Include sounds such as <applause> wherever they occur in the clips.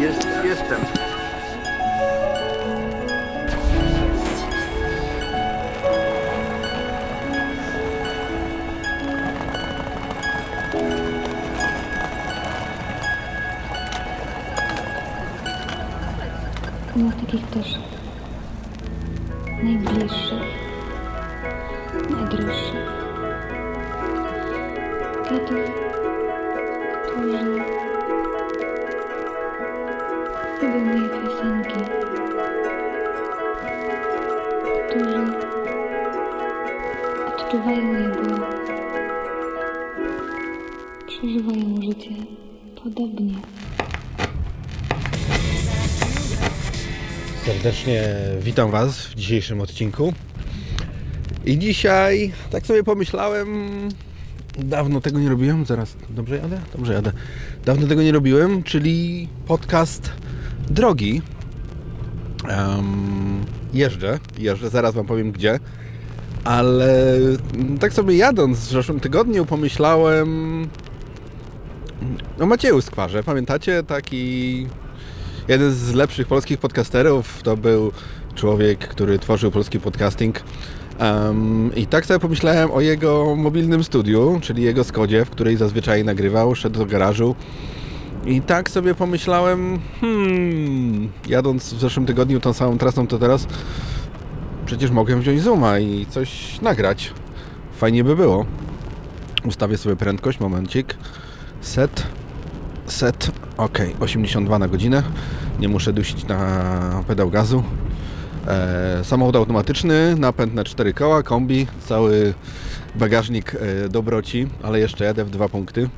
Jest, jestem. No takich też najbliższych, witam Was w dzisiejszym odcinku. I dzisiaj tak sobie pomyślałem, dawno tego nie robiłem, zaraz, dobrze jadę? Dobrze jadę. Dawno tego nie robiłem, czyli podcast drogi. Em, jeżdżę, jeżdżę, zaraz Wam powiem gdzie. Ale tak sobie jadąc w zeszłym tygodniu pomyślałem o Macieju Skwarze. Pamiętacie taki jeden z lepszych polskich podcasterów to był człowiek, który tworzył polski podcasting. Um, I tak sobie pomyślałem o jego mobilnym studiu, czyli jego Skodzie, w której zazwyczaj nagrywał, szedł do garażu. I tak sobie pomyślałem, hmm, jadąc w zeszłym tygodniu tą samą trasą, to teraz przecież mogłem wziąć Zooma i coś nagrać. Fajnie by było. Ustawię sobie prędkość, momencik. Set, set, ok, 82 na godzinę. Nie muszę dusić na pedał gazu. E, samochód automatyczny, napęd na cztery koła, kombi, cały bagażnik e, dobroci, ale jeszcze jadę w dwa punkty.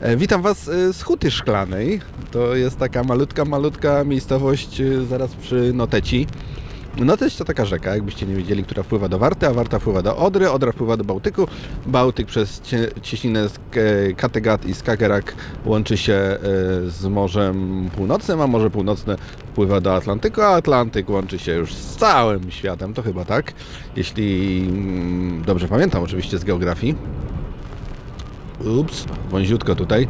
E, witam Was z Huty Szklanej. To jest taka malutka, malutka miejscowość zaraz przy Noteci. Noteć to taka rzeka, jakbyście nie wiedzieli, która wpływa do Warty, a Warta wpływa do Odry, Odra wpływa do Bałtyku, Bałtyk przez cie, cieśninę Kattegat i Skagerrak łączy się e, z Morzem Północnym, a Morze Północne wpływa do Atlantyku, a Atlantyk łączy się już z całym światem, to chyba tak, jeśli mm, dobrze pamiętam oczywiście z geografii. Ups, wąziutko tutaj.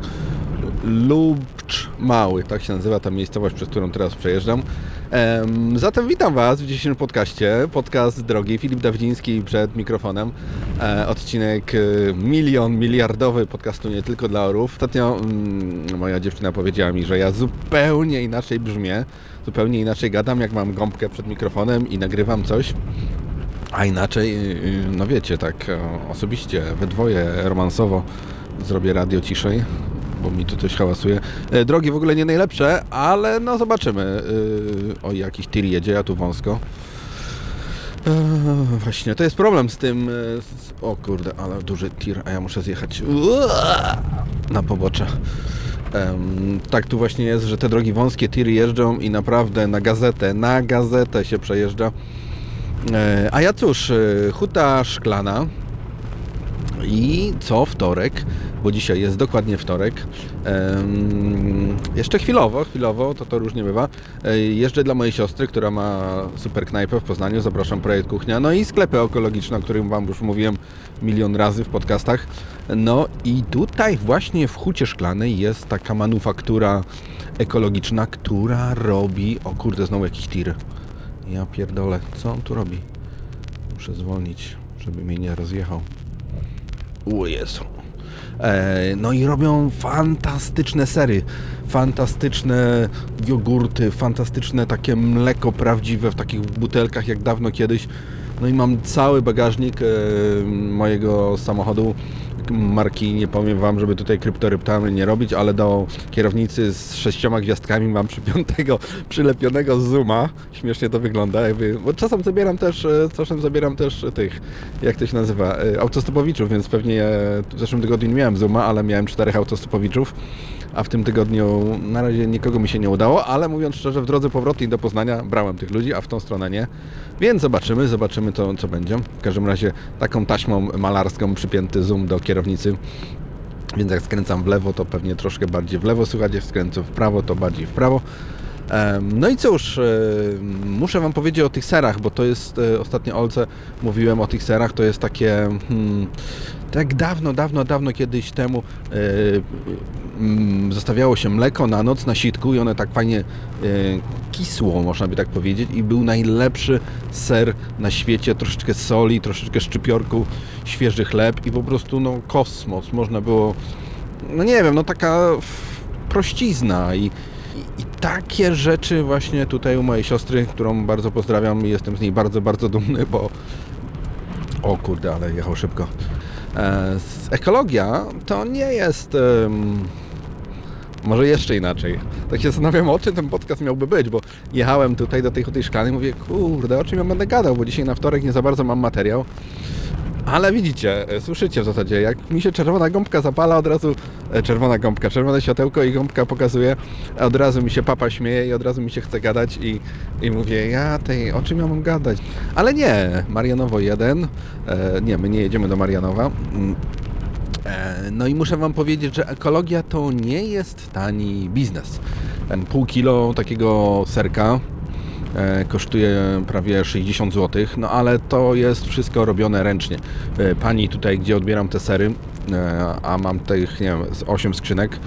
Lubcz Mały, tak się nazywa ta miejscowość, przez którą teraz przejeżdżam. Em, zatem witam Was w dzisiejszym podcaście. Podcast drogi Filip Dawidziński przed mikrofonem. E, odcinek e, milion, miliardowy podcastu nie tylko dla orów. Ostatnio mm, moja dziewczyna powiedziała mi, że ja zupełnie inaczej brzmię, zupełnie inaczej gadam, jak mam gąbkę przed mikrofonem i nagrywam coś. A inaczej, yy, no wiecie, tak osobiście, we dwoje, romansowo zrobię radio ciszej, bo mi tu coś hałasuje. E, Drogi w ogóle nie najlepsze, ale no zobaczymy. Yy, O, jakiś tir jedzie, ja tu wąsko. Eee, Właśnie, to jest problem z tym. e, O kurde, ale duży tir, a ja muszę zjechać na pobocze. Tak tu właśnie jest, że te drogi wąskie, tiry jeżdżą i naprawdę na gazetę, na gazetę się przejeżdża. E, A ja cóż, e, huta szklana i co wtorek, bo dzisiaj jest dokładnie wtorek, jeszcze chwilowo, chwilowo, to to różnie bywa, jeżdżę dla mojej siostry, która ma super knajpę w Poznaniu, zapraszam Projekt Kuchnia, no i sklepy ekologiczne, o którym Wam już mówiłem milion razy w podcastach. No i tutaj właśnie w Hucie Szklanej jest taka manufaktura ekologiczna, która robi, o kurde, znowu jakiś tir. Ja pierdolę, co on tu robi? Muszę zwolnić, żeby mnie nie rozjechał. O Jezu. E, no i robią fantastyczne sery, fantastyczne jogurty, fantastyczne takie mleko prawdziwe w takich butelkach jak dawno kiedyś. No i mam cały bagażnik e, mojego samochodu marki, nie powiem Wam, żeby tutaj kryptoryptamy nie robić, ale do kierownicy z sześcioma gwiazdkami mam przypiątego, przylepionego zooma. Śmiesznie to wygląda, jakby, bo czasem zabieram też, e, czasem zabieram też tych, jak to się nazywa, e, autostopowiczów, więc pewnie e, w zeszłym tygodniu nie miałem zooma, ale miałem czterech autostopowiczów, a w tym tygodniu na razie nikogo mi się nie udało, ale mówiąc szczerze, w drodze powrotnej do Poznania brałem tych ludzi, a w tą stronę nie. Więc zobaczymy, zobaczymy to, co będzie. W każdym razie taką taśmą malarską przypięty zoom do kierownicy. Więc jak skręcam w lewo, to pewnie troszkę bardziej w lewo słychać, jak skręcam w prawo, to bardziej w prawo. No i cóż, muszę Wam powiedzieć o tych serach, bo to jest, e, ostatnio Olce mówiłem o tych serach, to jest takie, hmm, Tak dawno, dawno, dawno kiedyś temu e, mm, zostawiało się mleko na noc na sitku i one tak fajnie e, kisło, można by tak powiedzieć, i był najlepszy ser na świecie, troszeczkę soli, troszeczkę szczypiorku, świeży chleb i po prostu no kosmos, można było, no nie wiem, no taka prościzna i, i, i takie rzeczy właśnie tutaj u mojej siostry, którą bardzo pozdrawiam i jestem z niej bardzo, bardzo dumny, bo o kurde, ale jechał szybko. E, ekologia to nie jest. może jeszcze inaczej. Tak się zastanawiam, o czym ten podcast miałby być, bo jechałem tutaj do tej huty szklanej i mówię, kurde, o czym ja będę gadał, bo dzisiaj na wtorek nie za bardzo mam materiał. Ale widzicie, e, słyszycie w zasadzie, jak mi się czerwona gąbka zapala, od razu e, czerwona gąbka, czerwone światełko i gąbka pokazuje, od razu mi się papa śmieje i od razu mi się chce gadać i, i mówię, ja tej, o czym ja mam gadać? Ale nie, Marianowo 1, e, nie, my nie jedziemy do Marianowa. Mm, E, No i muszę Wam powiedzieć, że ekologia to nie jest tani biznes. Ten pół kilo takiego serka kosztuje prawie 60 zł, no ale to jest wszystko robione ręcznie. E, Pani tutaj, gdzie odbieram te sery, e, a mam tych, nie wiem, z 8 skrzynek,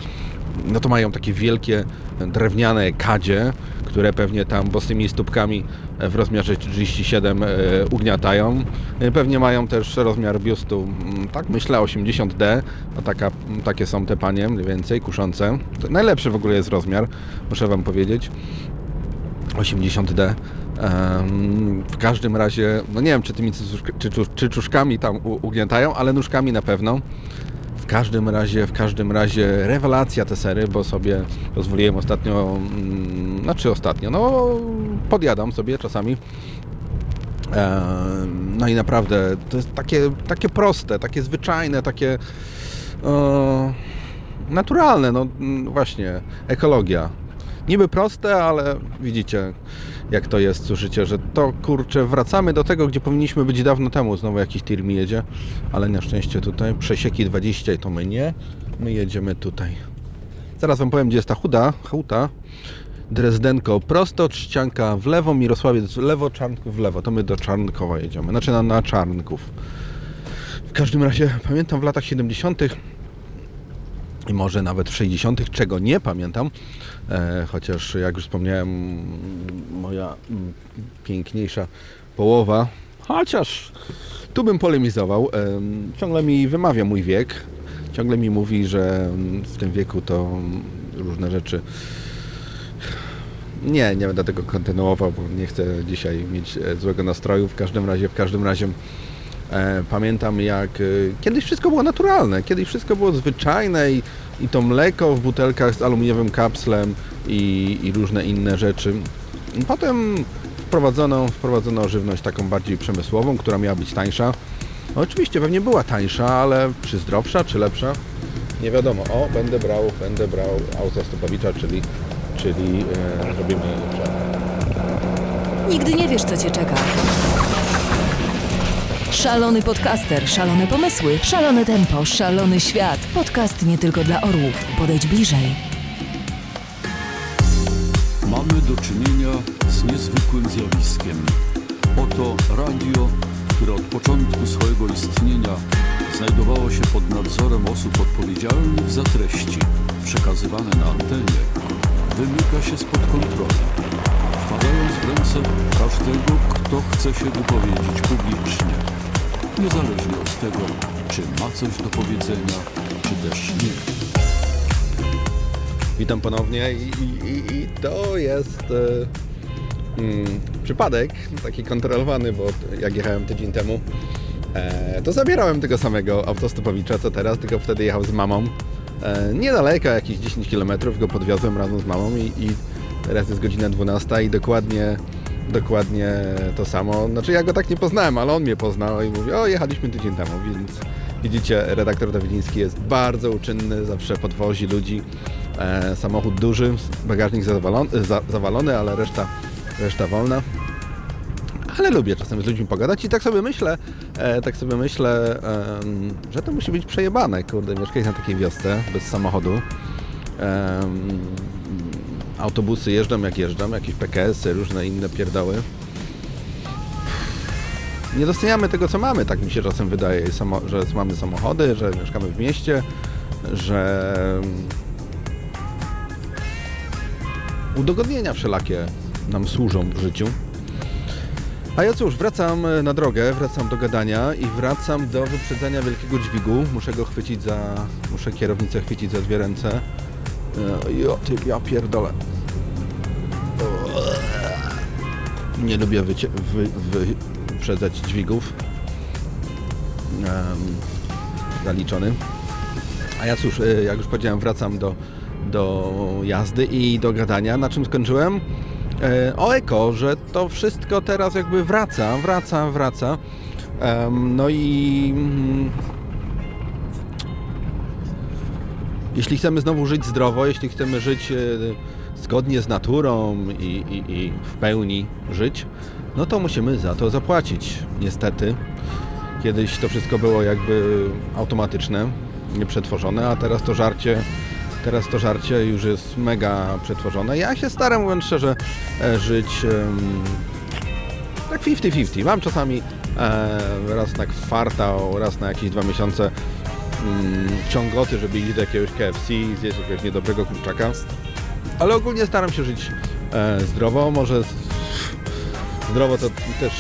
no to mają takie wielkie drewniane kadzie, które pewnie tam bosymi stópkami w rozmiarze 37 e, ugniatają. E, Pewnie mają też rozmiar biustu, mm, tak myślę, 80D. No taka, m, takie są te panie, mniej więcej, kuszące. To najlepszy w ogóle jest rozmiar, muszę Wam powiedzieć. 80D. Em, W każdym razie, no nie wiem, czy tymi cycuszk- czy, czu- czy czuszkami tam ugniatają, ale nóżkami na pewno. W każdym razie, w każdym razie rewelacja te sery, bo sobie pozwoliłem ostatnio, mm, znaczy ostatnio, no podjadam sobie czasami. No i naprawdę to jest takie, takie proste, takie zwyczajne, takie naturalne, no mm, właśnie, ekologia. Niby proste, ale widzicie jak to jest, słyszycie, że to kurczę, wracamy do tego, gdzie powinniśmy być dawno temu. Znowu jakiś tir mi jedzie, ale na szczęście tutaj przesieki 20 i to my nie. My jedziemy tutaj. Zaraz wam powiem, gdzie jest ta chuda, huta. Drezdenko prosto, Trzcianka w lewo, Mirosławiec w lewo, Czarnków w lewo. To my do Czarnkowa jedziemy, znaczy na, na Czarnków. W każdym razie pamiętam w latach 70. i może nawet w 60., czego nie pamiętam, e, chociaż jak już wspomniałem, moja piękniejsza połowa, chociaż tu bym polemizował, em, ciągle mi wymawia mój wiek, ciągle mi mówi, że w tym wieku to różne rzeczy nie, nie będę tego kontynuował, bo nie chcę dzisiaj mieć e, złego nastroju. W każdym razie, w każdym razie e, pamiętam jak e, kiedyś wszystko było naturalne, kiedyś wszystko było zwyczajne i, i to mleko w butelkach z aluminiowym kapslem i, i różne inne rzeczy. Potem wprowadzono, wprowadzono żywność taką bardziej przemysłową, która miała być tańsza. Oczywiście pewnie była tańsza, ale czy zdrowsza, czy lepsza? Nie wiadomo. O, będę brał, będę brał auto Stopowicza, czyli, czyli e, robimy. Nigdy nie wiesz, co cię czeka. Szalony podcaster, szalone pomysły, szalone tempo, szalony świat. Podcast nie tylko dla orłów. Podejdź bliżej. Mamy do czynienia z niezwykłym zjawiskiem. Oto radio, które od początku swojego istnienia znajdowało się pod nadzorem osób odpowiedzialnych za treści przekazywane na antenie, wymyka się spod kontroli, wpadając w ręce każdego, kto chce się wypowiedzieć publicznie, niezależnie od tego, czy ma coś do powiedzenia, czy też nie. Witam ponownie i, i, i, to jest e, mm, przypadek, taki kontrolowany, bo jak jechałem tydzień temu, e, to zabierałem tego samego autostopowicza co teraz, tylko wtedy jechał z mamą. E, niedaleko, jakieś 10 km go podwiozłem razem z mamą i, i teraz jest godzina 12 i dokładnie dokładnie to samo. Znaczy ja go tak nie poznałem, ale on mnie poznał i mówi, o jechaliśmy tydzień temu, więc widzicie, redaktor Dawidziński jest bardzo uczynny, zawsze podwozi ludzi. E, samochód duży, bagażnik zawalony, za, zawalony, ale reszta, reszta wolna. Ale lubię czasem z ludźmi pogadać i tak sobie myślę, e, tak sobie myślę, em, że to musi być przejebane, kurde, mieszkać na takiej wiosce bez samochodu. Em, autobusy jeżdżą jak jeżdżą, jakieś PKS-y, różne inne pierdoły. nie doceniamy tego, co mamy, tak mi się czasem wydaje, że mamy samochody, że mieszkamy w mieście, że udogodnienia wszelakie nam służą w życiu. A ja cóż, wracam na drogę, wracam do gadania i wracam do wyprzedzenia wielkiego dźwigu. Muszę go chwycić za... muszę kierownicę chwycić za dwie ręce. E, Jo, ty, ja pierdolę. Nie lubię wycie- wy, wy, wyprzedzać dźwigów. Zaliczony. A ja cóż, e, jak już powiedziałem, wracam do, do jazdy i do gadania. Na czym skończyłem? E, O eko, że to wszystko teraz jakby wraca, wraca, wraca. No i jeśli chcemy znowu żyć zdrowo, jeśli chcemy żyć e, zgodnie z naturą i, i, i w pełni żyć, no to musimy za to zapłacić. Niestety. Kiedyś to wszystko było jakby automatyczne, nieprzetworzone, a teraz to żarcie, teraz to żarcie już jest mega przetworzone. Ja się staram, mówiąc szczerze, e, żyć tak 50-50. Mam czasami e, raz na kwartał, raz na jakieś dwa miesiące mm, ciągoty, żeby iść do jakiegoś KFC i zjeść jakiegoś niedobrego kurczaka. Ale ogólnie staram się żyć e, zdrowo. Może z- zdrowo to też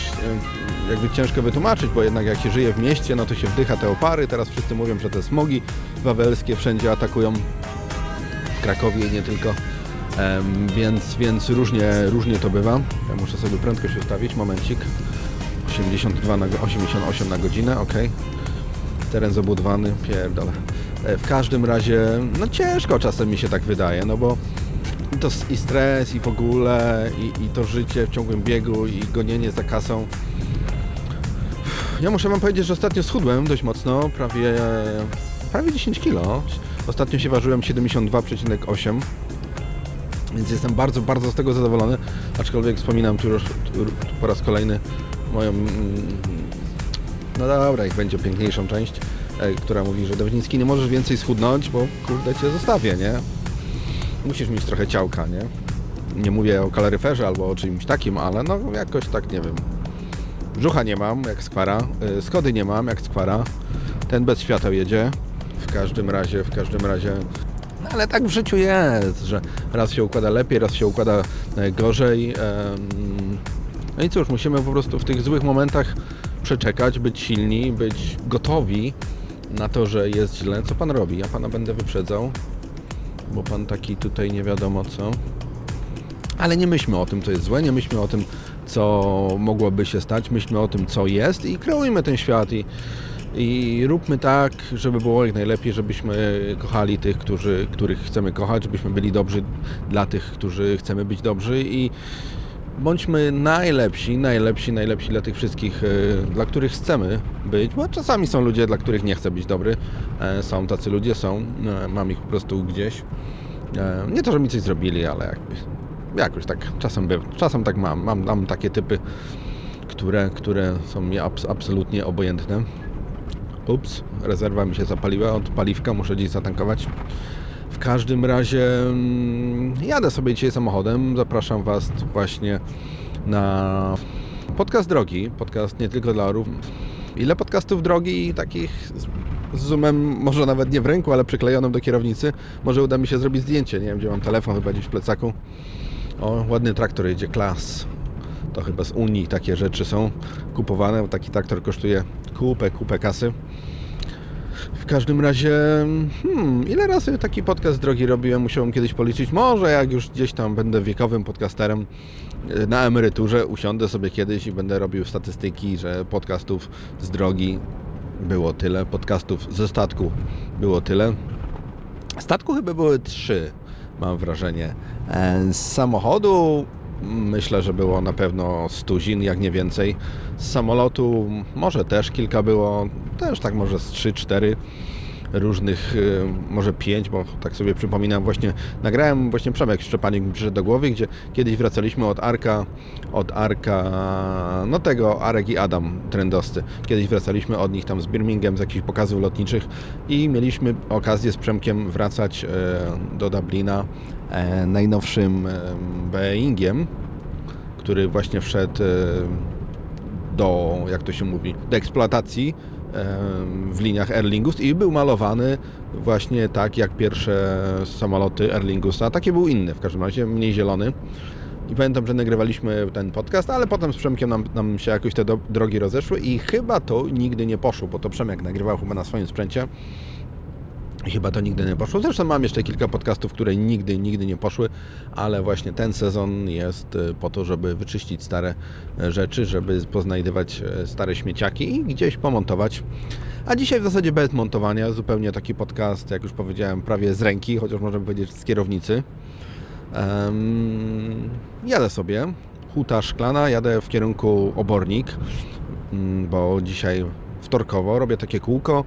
e, jakby ciężko wytłumaczyć, bo jednak jak się żyje w mieście, no to się wdycha te opary. Teraz wszyscy mówią, że te smogi wawelskie wszędzie atakują. W Krakowie nie tylko. Em, więc, więc różnie, różnie to bywa. Ja muszę sobie prędkość ustawić, momencik. 82 na, go- 88 na godzinę, ok. Teren zabudowany, pierdolę. E, W każdym razie, no ciężko czasem mi się tak wydaje, no bo i to i stres, i w ogóle, i, i to życie w ciągłym biegu, i gonienie za kasą. Ja muszę wam powiedzieć, że ostatnio schudłem dość mocno, prawie, prawie 10 kg. Ostatnio się ważyłem 72,8 więc jestem bardzo, bardzo z tego zadowolony, aczkolwiek wspominam tu już tu po raz kolejny moją, mm, no dobra, jak będzie piękniejszą część, e, która mówi, że Dawniński nie możesz więcej schudnąć, bo kurde cię zostawię, nie? Musisz mieć trochę ciałka, nie? Nie mówię o kaloryferze albo o czymś takim, ale no jakoś tak, nie wiem. Brzucha nie mam, jak skwara, y, schody nie mam, jak skwara. Ten bez świateł jedzie. W każdym razie, w każdym razie no ale tak w życiu jest, że raz się układa lepiej, raz się układa e, gorzej. No i cóż, musimy po prostu w tych złych momentach przeczekać, być silni, być gotowi na to, że jest źle. Co pan robi? Ja pana będę wyprzedzał, bo pan taki tutaj nie wiadomo co. Ale nie myślmy o tym, co jest złe, nie myślmy o tym, co mogłoby się stać, myślmy o tym, co jest i kreujmy ten świat i, i róbmy tak, żeby było jak najlepiej, żebyśmy kochali tych, którzy, których chcemy kochać, żebyśmy byli dobrzy dla tych, którzy chcemy być dobrzy i bądźmy najlepsi, najlepsi, najlepsi dla tych wszystkich, e, dla których chcemy być, bo czasami są ludzie, dla których nie chcę być dobry. E, Są tacy ludzie, są, e, mam ich po prostu gdzieś. Nie to, że mi coś zrobili, ale jakby jakoś tak czasem. Czasem tak mam. Mam, mam takie typy, które, które są mi abs- absolutnie obojętne. Ups, rezerwa mi się zapaliła od paliwka, muszę gdzieś zatankować. W każdym razie mm, jadę sobie dzisiaj samochodem. Zapraszam Was właśnie na podcast drogi. Podcast nie tylko dla orów. Ile podcastów drogi takich z, zoomem, może nawet nie w ręku, ale przyklejonym do kierownicy. Może uda mi się zrobić zdjęcie. Nie wiem, gdzie mam telefon, chyba gdzieś w plecaku. O, ładny traktor jedzie, klas. To chyba z Unii takie rzeczy są kupowane. bo Taki traktor kosztuje kupę, kupę kasy. W każdym razie, hmm, ile razy taki podcast drogi robiłem, musiałem kiedyś policzyć. Może jak już gdzieś tam będę wiekowym podcasterem e, na emeryturze, usiądę sobie kiedyś i będę robił statystyki, że podcastów z drogi było tyle, podcastów ze statku było tyle. Statku chyba były trzy, mam wrażenie. E, Z samochodu myślę, że było na pewno stuzin, jak nie więcej. Z samolotu może też kilka było, też tak może z trzy, cztery różnych, y, może pięć, bo tak sobie przypominam właśnie, nagrałem właśnie Przemek Szczepanik przyszedł do głowy, gdzie kiedyś wracaliśmy od Arka, od Arka, no tego Arek i Adam trendowscy. Kiedyś wracaliśmy od nich tam z Birmingham, z jakichś pokazów lotniczych i mieliśmy okazję z Przemkiem wracać e, do Dublina e, najnowszym e, Boeingiem, który właśnie wszedł e, do, jak to się mówi, do eksploatacji w liniach Erlingus i był malowany właśnie tak jak pierwsze samoloty Erlingusa. Taki był inny w każdym razie, mniej zielony. I pamiętam, że nagrywaliśmy ten podcast, ale potem z Przemkiem nam, nam się jakoś te do, drogi rozeszły i chyba to nigdy nie poszło, bo to Przemek nagrywał chyba na swoim sprzęcie. I chyba to nigdy nie poszło. Zresztą mam jeszcze kilka podcastów, które nigdy, nigdy nie poszły, ale właśnie ten sezon jest y, po to, żeby wyczyścić stare e, rzeczy, żeby poznajdywać e, stare śmieciaki i gdzieś pomontować. A dzisiaj w zasadzie bez montowania, zupełnie taki podcast, jak już powiedziałem, prawie z ręki, chociaż możemy powiedzieć z kierownicy. Um, jadę sobie, huta szklana, jadę w kierunku obornik, mm, bo dzisiaj wtorkowo robię takie kółko.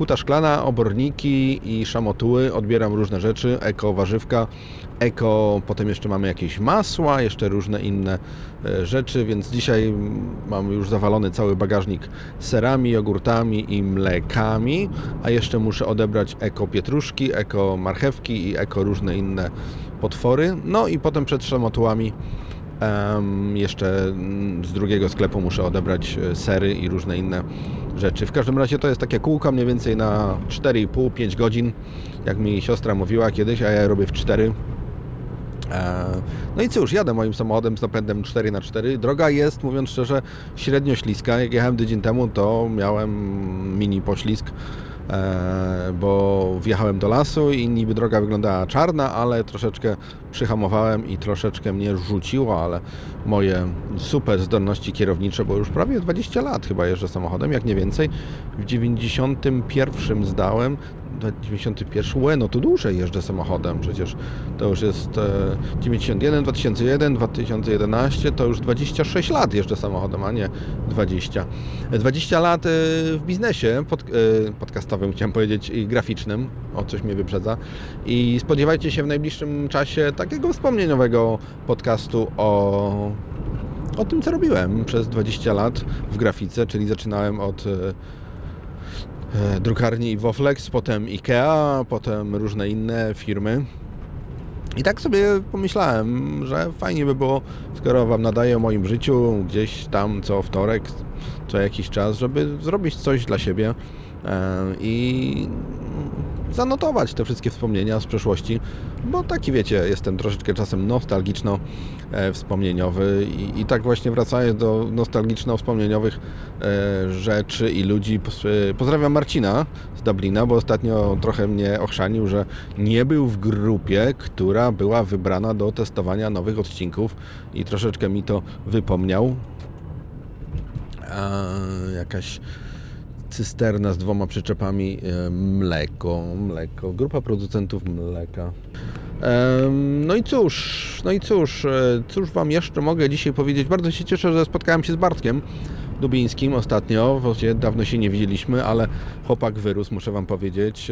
Huta szklana, oborniki i szamotuły, odbieram różne rzeczy, eko warzywka, eko, potem jeszcze mamy jakieś masła, jeszcze różne inne e, rzeczy, więc dzisiaj mam już zawalony cały bagażnik serami, jogurtami i mlekami, a jeszcze muszę odebrać eko pietruszki, eko marchewki i eko różne inne potwory. No i potem przed szamotułami um, jeszcze z drugiego sklepu muszę odebrać e, sery i różne inne rzeczy. W każdym razie to jest takie kółko mniej więcej na 4,5-5 godzin, jak mi siostra mówiła kiedyś, a ja robię w 4. E, no i cóż, jadę moim samochodem z napędem 4x4. Droga jest, mówiąc szczerze, średnio śliska. Jak jechałem tydzień temu, to miałem mini poślizg bo wjechałem do lasu i niby droga wyglądała czarna, ale troszeczkę przyhamowałem i troszeczkę mnie rzuciło, ale moje super zdolności kierownicze, bo już prawie 20 lat chyba jeżdżę samochodem, jak nie więcej. W 91 zdałem 91, łe, no to dłużej jeżdżę samochodem, przecież to już jest 91, 2001, 2011, to już 26 lat jeżdżę samochodem, a nie 20. 20 lat e, w biznesie pod, e, podcastowym, chciałem powiedzieć, i graficznym, o coś mnie wyprzedza. I spodziewajcie się w najbliższym czasie takiego wspomnieniowego podcastu o o tym, co robiłem przez 20 lat w grafice, czyli zaczynałem od e, E, drukarni Woflex, potem IKEA, potem różne inne firmy. I tak sobie pomyślałem, że fajnie by było, skoro Wam nadaję o moim życiu gdzieś tam co wtorek, co jakiś czas, żeby zrobić coś dla siebie e, i zanotować te wszystkie wspomnienia z przeszłości, bo taki wiecie, jestem troszeczkę czasem nostalgiczno-wspomnieniowy i, i tak właśnie wracając do nostalgiczno-wspomnieniowych e, rzeczy i ludzi, pozdrawiam Marcina z Dublina, bo ostatnio trochę mnie ochrzanił, że nie był w grupie, która była wybrana do testowania nowych odcinków i troszeczkę mi to wypomniał. A, jakaś cysterna z dwoma przyczepami e, mleko, mleko, grupa producentów mleka. No i cóż, no i cóż, e, cóż Wam jeszcze mogę dzisiaj powiedzieć? Bardzo się cieszę, że spotkałem się z Bartkiem. Dubińskim ostatnio. Właściwie dawno się nie widzieliśmy, ale chłopak wyrósł, muszę Wam powiedzieć.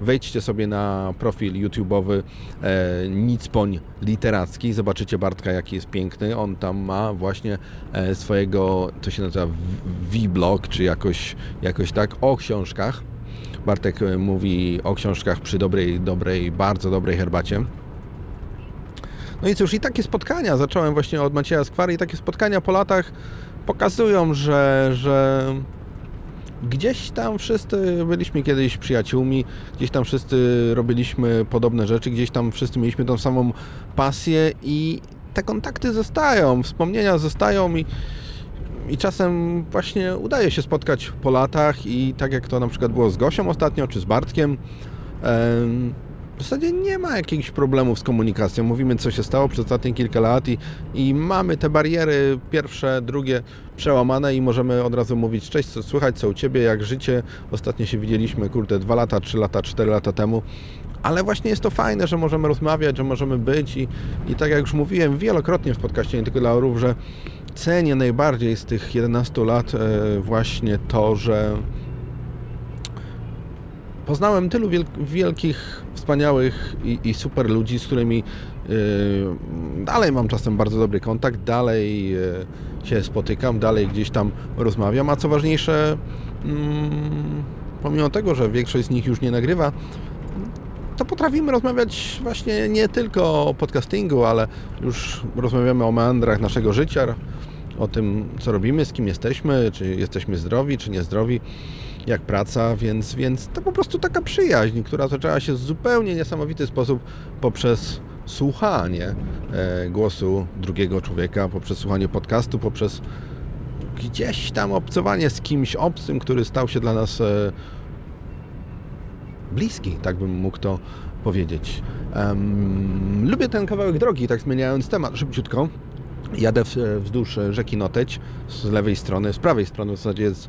Wejdźcie sobie na profil YouTube'owy e, Nicpoń Literacki. Zobaczycie Bartka, jaki jest piękny. On tam ma właśnie e, swojego, co się nazywa V-blog, czy jakoś, jakoś tak, o książkach. Bartek e, mówi o książkach przy dobrej, dobrej, bardzo dobrej herbacie. No i cóż, i takie spotkania, zacząłem właśnie od Macieja Skwary i takie spotkania po latach pokazują, że, że gdzieś tam wszyscy byliśmy kiedyś przyjaciółmi, gdzieś tam wszyscy robiliśmy podobne rzeczy, gdzieś tam wszyscy mieliśmy tą samą pasję i te kontakty zostają, wspomnienia zostają i, i czasem właśnie udaje się spotkać po latach i tak jak to na przykład było z Gosią ostatnio, czy z Bartkiem, w zasadzie nie ma jakichś problemów z komunikacją. Mówimy, co się stało przez ostatnie kilka lat i, i mamy te bariery pierwsze, drugie przełamane i możemy od razu mówić, cześć, co słychać, co u Ciebie, jak życie. Ostatnio się widzieliśmy, kurde, dwa lata, trzy lata, cztery lata temu. Ale właśnie jest to fajne, że możemy rozmawiać, że możemy być i, i tak jak już mówiłem wielokrotnie w podcaście, nie tylko dla orów, że cenię najbardziej z tych 11 lat e, właśnie to, że poznałem tylu wielkich, wspaniałych i, i, super ludzi, z którymi yy, dalej mam czasem bardzo dobry kontakt, dalej yy, się spotykam, dalej gdzieś tam rozmawiam, a co ważniejsze, yy, pomimo tego, że większość z nich już nie nagrywa, to potrafimy rozmawiać właśnie nie tylko o podcastingu, ale już rozmawiamy o meandrach naszego życia, o tym, co robimy, z kim jesteśmy, czy jesteśmy zdrowi, czy niezdrowi, jak praca, więc, więc to po prostu taka przyjaźń, która zaczęła się w zupełnie niesamowity sposób poprzez słuchanie e, głosu drugiego człowieka, poprzez słuchanie podcastu, poprzez gdzieś tam obcowanie z kimś obcym, który stał się dla nas e, bliski, tak bym mógł to powiedzieć. Em, lubię ten kawałek drogi, tak zmieniając temat szybciutko. Jadę wzdłuż rzeki Noteć z lewej strony, z prawej strony w zasadzie jest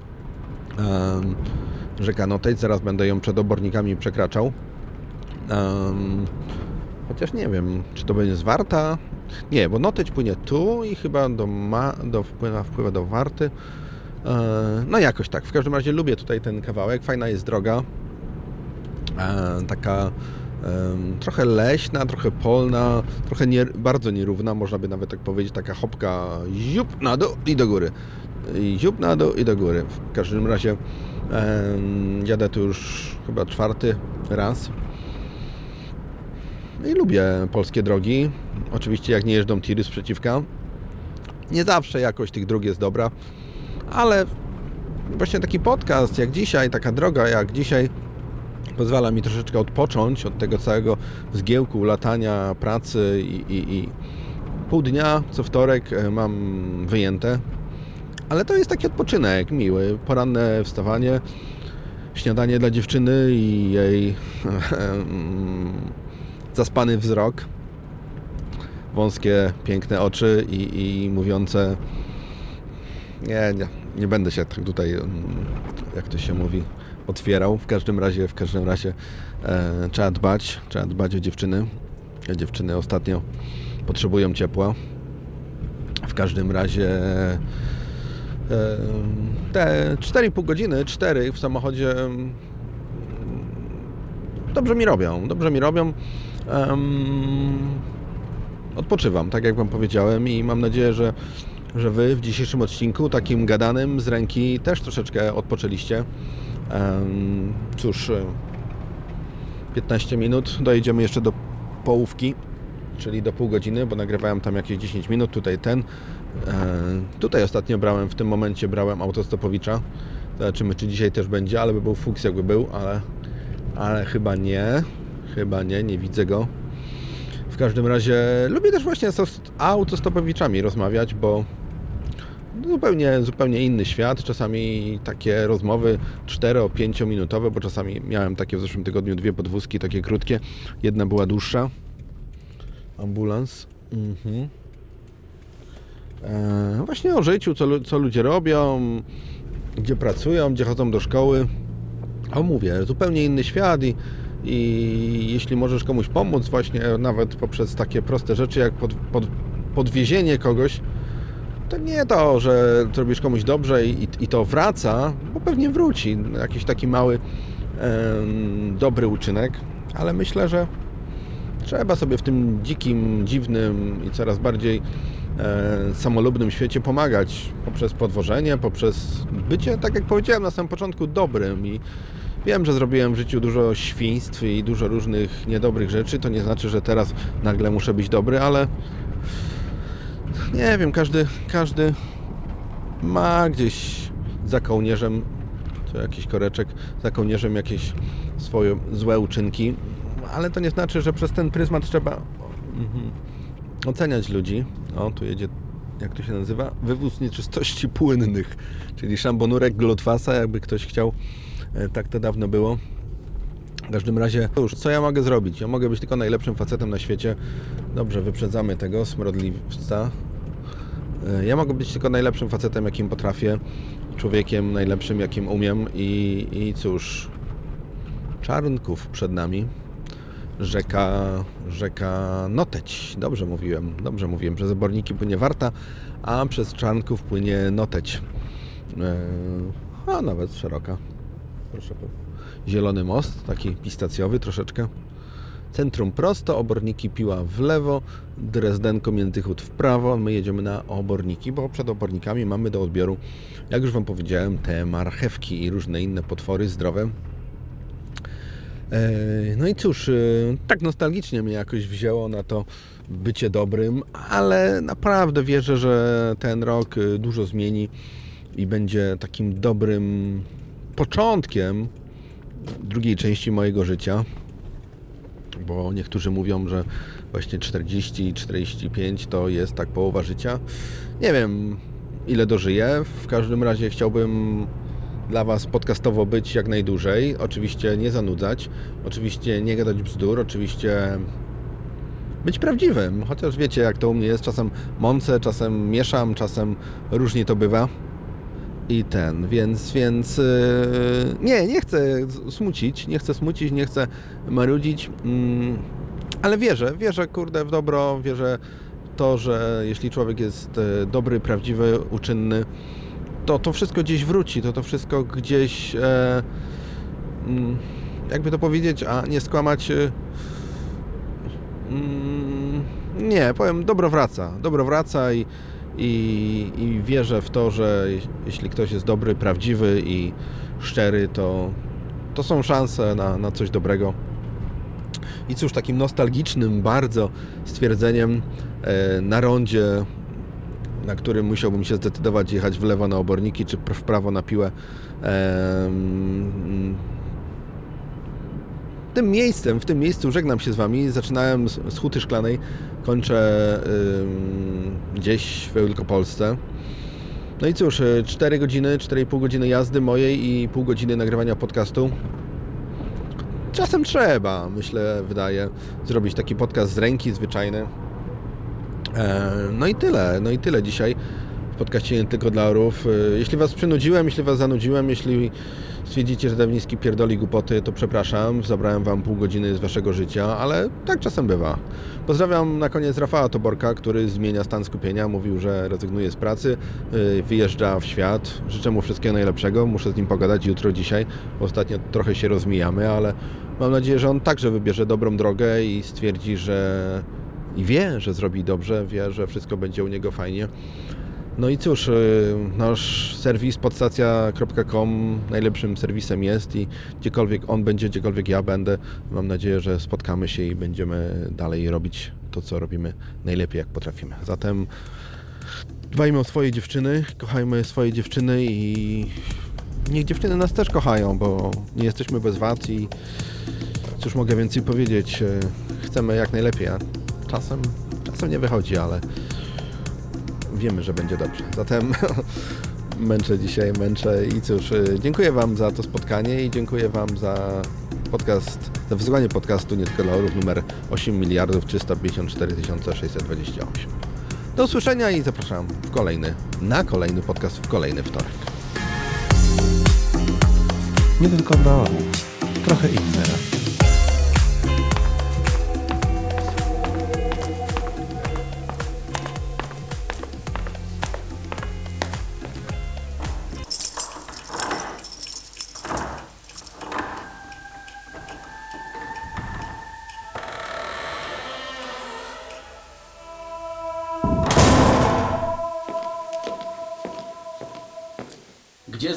rzeka Noteć, zaraz będę ją przed obornikami przekraczał. Chociaż nie wiem, czy to będzie z Warta. Nie, bo Noteć płynie tu i chyba do, ma, do wpływa, wpływa do Warty. E, No jakoś tak. W każdym razie lubię tutaj ten kawałek. Fajna jest droga. E, Taka trochę leśna, trochę polna, trochę nie, bardzo nierówna, można by nawet tak powiedzieć, taka hopka ziup na dół i do góry. I ziup na dół i do góry. W każdym razie jadę tu już chyba czwarty raz. I lubię polskie drogi. Oczywiście jak nie jeżdżą tiry sprzeciwka. Nie zawsze jakość tych dróg jest dobra, ale właśnie taki podcast jak dzisiaj, taka droga jak dzisiaj pozwala mi troszeczkę odpocząć od tego całego zgiełku, latania, pracy i, i, i pół dnia co wtorek e, mam wyjęte. Ale to jest taki odpoczynek miły, poranne wstawanie, śniadanie dla dziewczyny i jej <laughs> zaspany wzrok, wąskie, piękne oczy i, i mówiące nie, nie, nie będę się tak tutaj, mm, jak to się mówi, otwierał. W każdym razie, w każdym razie e, trzeba dbać, trzeba dbać o dziewczyny. Dziewczyny ostatnio potrzebują ciepła. W każdym razie e, te 4,5 godziny, 4 w samochodzie mm, dobrze mi robią, dobrze mi robią. Odpoczywam, tak jak Wam powiedziałem i mam nadzieję, że, że Wy w dzisiejszym odcinku, takim gadanym z ręki, też troszeczkę odpoczęliście. Cóż, e, 15 minut, dojedziemy jeszcze do połówki, czyli do pół godziny, bo nagrywałem tam jakieś 10 minut, tutaj ten. E, Tutaj ostatnio brałem, w tym momencie brałem autostopowicza. Zobaczymy, czy dzisiaj też będzie, ale by był fuks jakby był, ale, ale chyba nie. Chyba nie, nie widzę go. W każdym razie lubię też właśnie z autostopowiczami rozmawiać, bo zupełnie, zupełnie inny świat. Czasami takie rozmowy 4-5 minutowe, bo czasami miałem takie w zeszłym tygodniu dwie podwózki, takie krótkie. Jedna była dłuższa. Ambulans. Mhm. E, właśnie o życiu, co, co ludzie robią, gdzie pracują, gdzie chodzą do szkoły. O mówię, zupełnie inny świat i, i jeśli możesz komuś pomóc właśnie nawet poprzez takie proste rzeczy jak pod, pod, podwiezienie kogoś, to nie to, że zrobisz komuś dobrze i, i to wraca, bo pewnie wróci. Jakiś taki mały dobry uczynek, ale myślę, że trzeba sobie w tym dzikim, dziwnym i coraz bardziej e, samolubnym świecie pomagać poprzez podwożenie, poprzez bycie, tak jak powiedziałem na samym początku, dobrym i wiem, że zrobiłem w życiu dużo świństw i dużo różnych niedobrych rzeczy, to nie znaczy, że teraz nagle muszę być dobry, ale nie wiem, każdy, każdy ma gdzieś za kołnierzem, to jakiś koreczek, za kołnierzem jakieś swoje złe uczynki, ale to nie znaczy, że przez ten pryzmat trzeba mhm, oceniać ludzi. O, tu jedzie, jak to się nazywa? Wywóz nieczystości płynnych, czyli szambonurek Glotwasa, jakby ktoś chciał, e, tak to dawno było. W każdym razie, cóż, co ja mogę zrobić? Ja mogę być tylko najlepszym facetem na świecie. Dobrze, wyprzedzamy tego smrodliwca. E, Ja mogę być tylko najlepszym facetem, jakim potrafię, człowiekiem najlepszym, jakim umiem i, i cóż, czarnków przed nami. Rzeka, rzeka Noteć. Dobrze mówiłem, dobrze mówiłem. Przez oborniki płynie Warta, a przez Czarnków płynie Noteć. E, A nawet szeroka. Proszę. Zielony most, taki pistacjowy troszeczkę. Centrum prosto, oborniki piła w lewo, Drezdenko Miętychód w prawo. My jedziemy na oborniki, bo przed obornikami mamy do odbioru, jak już Wam powiedziałem, te marchewki i różne inne potwory zdrowe. E, No i cóż, e, tak nostalgicznie mnie jakoś wzięło na to bycie dobrym, ale naprawdę wierzę, że ten rok e, dużo zmieni i będzie takim dobrym początkiem drugiej części mojego życia. Bo niektórzy mówią, że właśnie 40-45 to jest tak połowa życia. Nie wiem, ile dożyję. W każdym razie chciałbym dla Was podcastowo być jak najdłużej. Oczywiście nie zanudzać, oczywiście nie gadać bzdur, oczywiście być prawdziwym. Chociaż wiecie, jak to u mnie jest. Czasem mącę, czasem mieszam, czasem różnie to bywa. I ten, więc, więc yy, nie, nie chcę smucić, nie chcę smucić, nie chcę marudzić, mm, ale wierzę, wierzę, kurde, w dobro, wierzę to, że jeśli człowiek jest e, dobry, prawdziwy, uczynny, to to wszystko gdzieś wróci, to to wszystko gdzieś, e, mm, jakby to powiedzieć, a nie skłamać, e, nie, powiem, dobro wraca, dobro wraca i, i, i wierzę w to, że je- jeśli ktoś jest dobry, prawdziwy i szczery, to, to są szanse na, na coś dobrego. I cóż, takim nostalgicznym bardzo stwierdzeniem e, na rondzie, na którym musiałbym się zdecydować jechać w lewo na oborniki, czy w prawo na piłę, em, tym miejscem, w tym miejscu żegnam się z Wami. Zaczynałem z, Huty Szklanej, kończę ym, gdzieś w Wielkopolsce. No i cóż, 4 godziny, 4,5 godziny jazdy mojej i pół godziny nagrywania podcastu. Czasem trzeba, myślę, wydaje, zrobić taki podcast z ręki, zwyczajny. E, No i tyle, no i tyle dzisiaj w podcaście nie tylko dla orów. E, Jeśli Was przynudziłem, jeśli Was zanudziłem, jeśli stwierdzicie, że Dawnicki pierdoli głupoty, to przepraszam, zabrałem Wam pół godziny z Waszego życia, ale tak czasem bywa. Pozdrawiam na koniec Rafała Toborka, który zmienia stan skupienia, mówił, że rezygnuje z pracy, e, wyjeżdża w świat. Życzę mu wszystkiego najlepszego, muszę z nim pogadać jutro, dzisiaj, ostatnio trochę się rozmijamy, ale mam nadzieję, że on także wybierze dobrą drogę i stwierdzi, że i wie, że zrobi dobrze, wie, że wszystko będzie u niego fajnie. No i cóż, y, nasz serwis podstacja.com najlepszym serwisem jest i gdziekolwiek on będzie, gdziekolwiek ja będę, mam nadzieję, że spotkamy się i będziemy dalej robić to, co robimy najlepiej, jak potrafimy. Zatem dbajmy o swoje dziewczyny, kochajmy swoje dziewczyny i niech dziewczyny nas też kochają, bo nie jesteśmy bez wad i cóż mogę więcej powiedzieć, y, chcemy jak najlepiej, a czasem, czasem nie wychodzi, ale wiemy, że będzie dobrze. Zatem <laughs> męczę dzisiaj, męczę i cóż, y, dziękuję Wam za to spotkanie i dziękuję Wam za podcast, za wysłuchanie podcastu Nie tylko dla orów numer 8 miliardów 354 628. Do usłyszenia i zapraszam w kolejny, na kolejny podcast w kolejny wtorek. Nie tylko dla orłów. Trochę inny raz.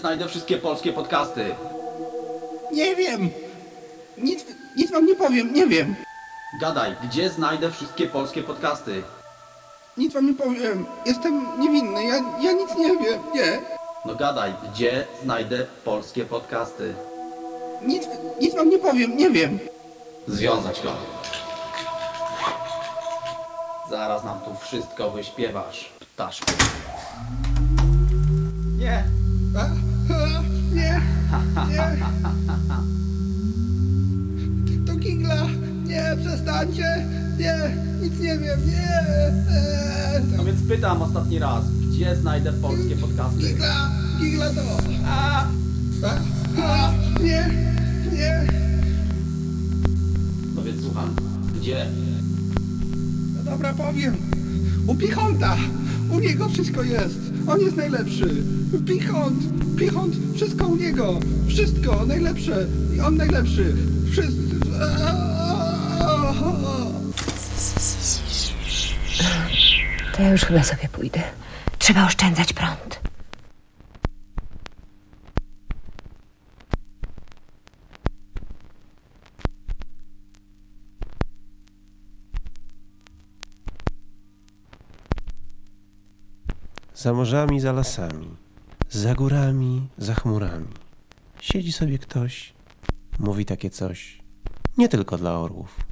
Znajdę wszystkie polskie podcasty? Nie wiem. Nic, nic wam nie powiem, nie wiem. Gadaj, gdzie znajdę wszystkie polskie podcasty? Nic wam nie powiem. Jestem niewinny, ja, ja nic nie wiem, nie. No gadaj, gdzie znajdę polskie podcasty? Nic, nic wam nie powiem, nie wiem. Związać go. Zaraz nam tu wszystko wyśpiewasz, ptaszku. Nie, A, przestańcie. Nie, nic nie wiem, nie. No więc pytam ostatni raz, gdzie znajdę polskie podcasty? Kingla, Kingla to. A, a, a, nie, nie. No więc słucham, gdzie? No dobra, powiem. U Pichonta. U niego wszystko jest. On jest najlepszy. Pichont. Pichont. Wszystko u niego. Wszystko. Najlepsze. I on najlepszy. Wszystko. To ja już chyba sobie pójdę. Trzeba oszczędzać prąd. Za morzami, za lasami, za górami, za chmurami. Siedzi sobie ktoś, mówi takie coś, nie tylko dla orłów.